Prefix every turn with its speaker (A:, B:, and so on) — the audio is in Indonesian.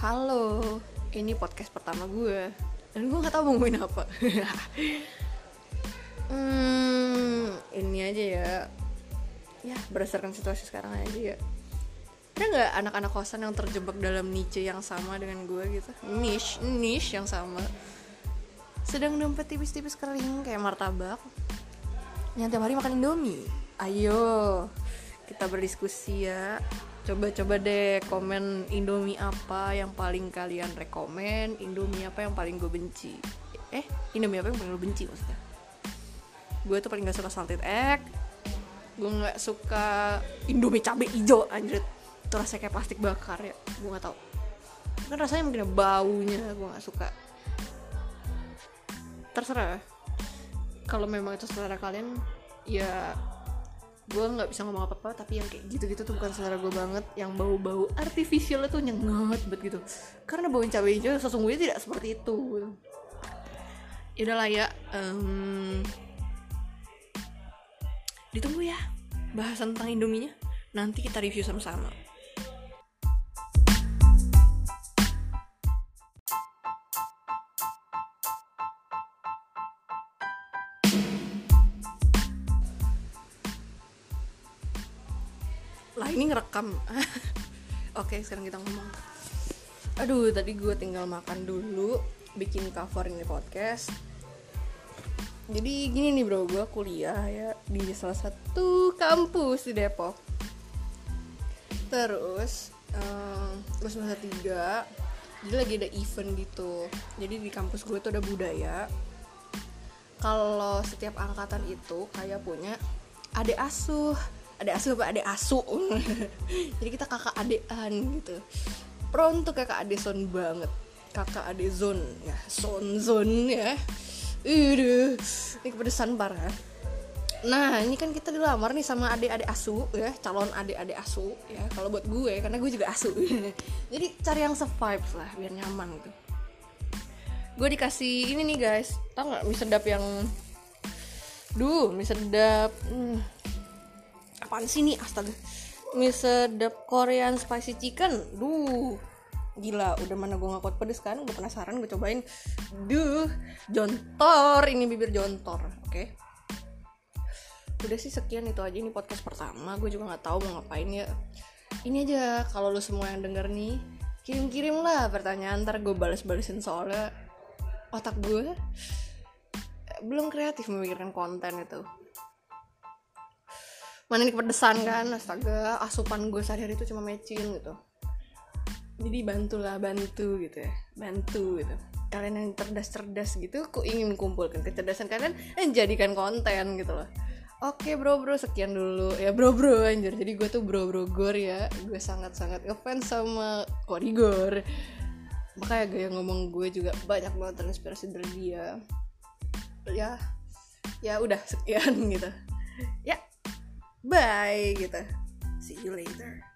A: Halo, ini podcast pertama gue. Dan gue gak tau mau ngomongin apa. Hmm, ini aja ya. Ya, berdasarkan situasi sekarang aja ya. Ada gak anak-anak kosan yang terjebak dalam niche yang sama dengan gue gitu? Niche, niche yang sama. Sedang dompet tipis-tipis kering kayak martabak. Yang tiap hari makan indomie. Ayo, kita berdiskusi ya. Coba-coba deh komen Indomie apa yang paling kalian rekomen Indomie apa yang paling gue benci. Eh Indomie apa yang paling lo benci maksudnya? Gue tuh paling gak suka salted egg. Gue nggak suka Indomie cabe hijau anjir itu rasanya kayak plastik bakar ya gue nggak tau. Kan rasanya mungkin baunya gue nggak suka. Terserah. Kalau memang itu selera kalian ya gue nggak bisa ngomong apa apa tapi yang kayak gitu gitu tuh bukan selera gue banget. Yang bau bau artificial itu nyengat banget gitu. Karena bau cabai hijau sesungguhnya tidak seperti itu. Lah ya um, ditunggu ya bahasan tentang indominya. Nanti kita review sama-sama lah ini ngerekam. Oke sekarang kita ngomong. Aduh tadi gue tinggal makan dulu bikin cover ini podcast. Jadi gini nih bro gue kuliah ya di salah satu kampus di Depok. Terus um, gue semester tiga jadi lagi ada event gitu. Jadi di kampus gue tuh ada budaya. Kalau setiap angkatan itu kayak punya adik asuh adik asuh apa adik asu jadi kita kakak adean gitu pro untuk kakak adik son banget kakak adik zone ya son zone ya Udah, ini kepedesan parah. Nah, ini kan kita dilamar nih sama adik-adik asu ya, calon adik-adik asu ya. Kalau buat gue, karena gue juga asu. Jadi cari yang se-vibe lah, biar nyaman gitu. Gue dikasih ini nih guys, tau nggak mie sedap yang, duh, mie sedap. Hmm, apaan sih nih? Astaga. Mie sedap Korean spicy chicken? Duh. Gila udah mana gue gak kuat pedes kan? Gue penasaran gue cobain. Duh jontor. Ini bibir jontor oke. Okay? udah sih sekian itu aja ini podcast pertama. Gue juga nggak tahu mau ngapain ya. Ini aja kalau lo semua yang denger nih kirim-kirim lah pertanyaan ntar gue balas-balesin soalnya otak gue belum kreatif memikirkan konten itu mana ini kepedesan kan? Astaga asupan gue sehari-hari itu cuma mecin gitu. Jadi bantulah bantu gitu ya. Bantu gitu. Kalian yang cerdas-cerdas gitu kok ingin kumpulkan kecerdasan kalian dan jadikan konten gitu loh. Oke bro bro sekian dulu. Ya bro bro anjir. Jadi gue tuh bro bro gor ya. Gue sangat sangat ngefans sama Korigor. Makanya gaya ngomong gue juga banyak banget terinspirasi dari dia. Ya ya udah sekian gitu. Ya bye gitu. See you later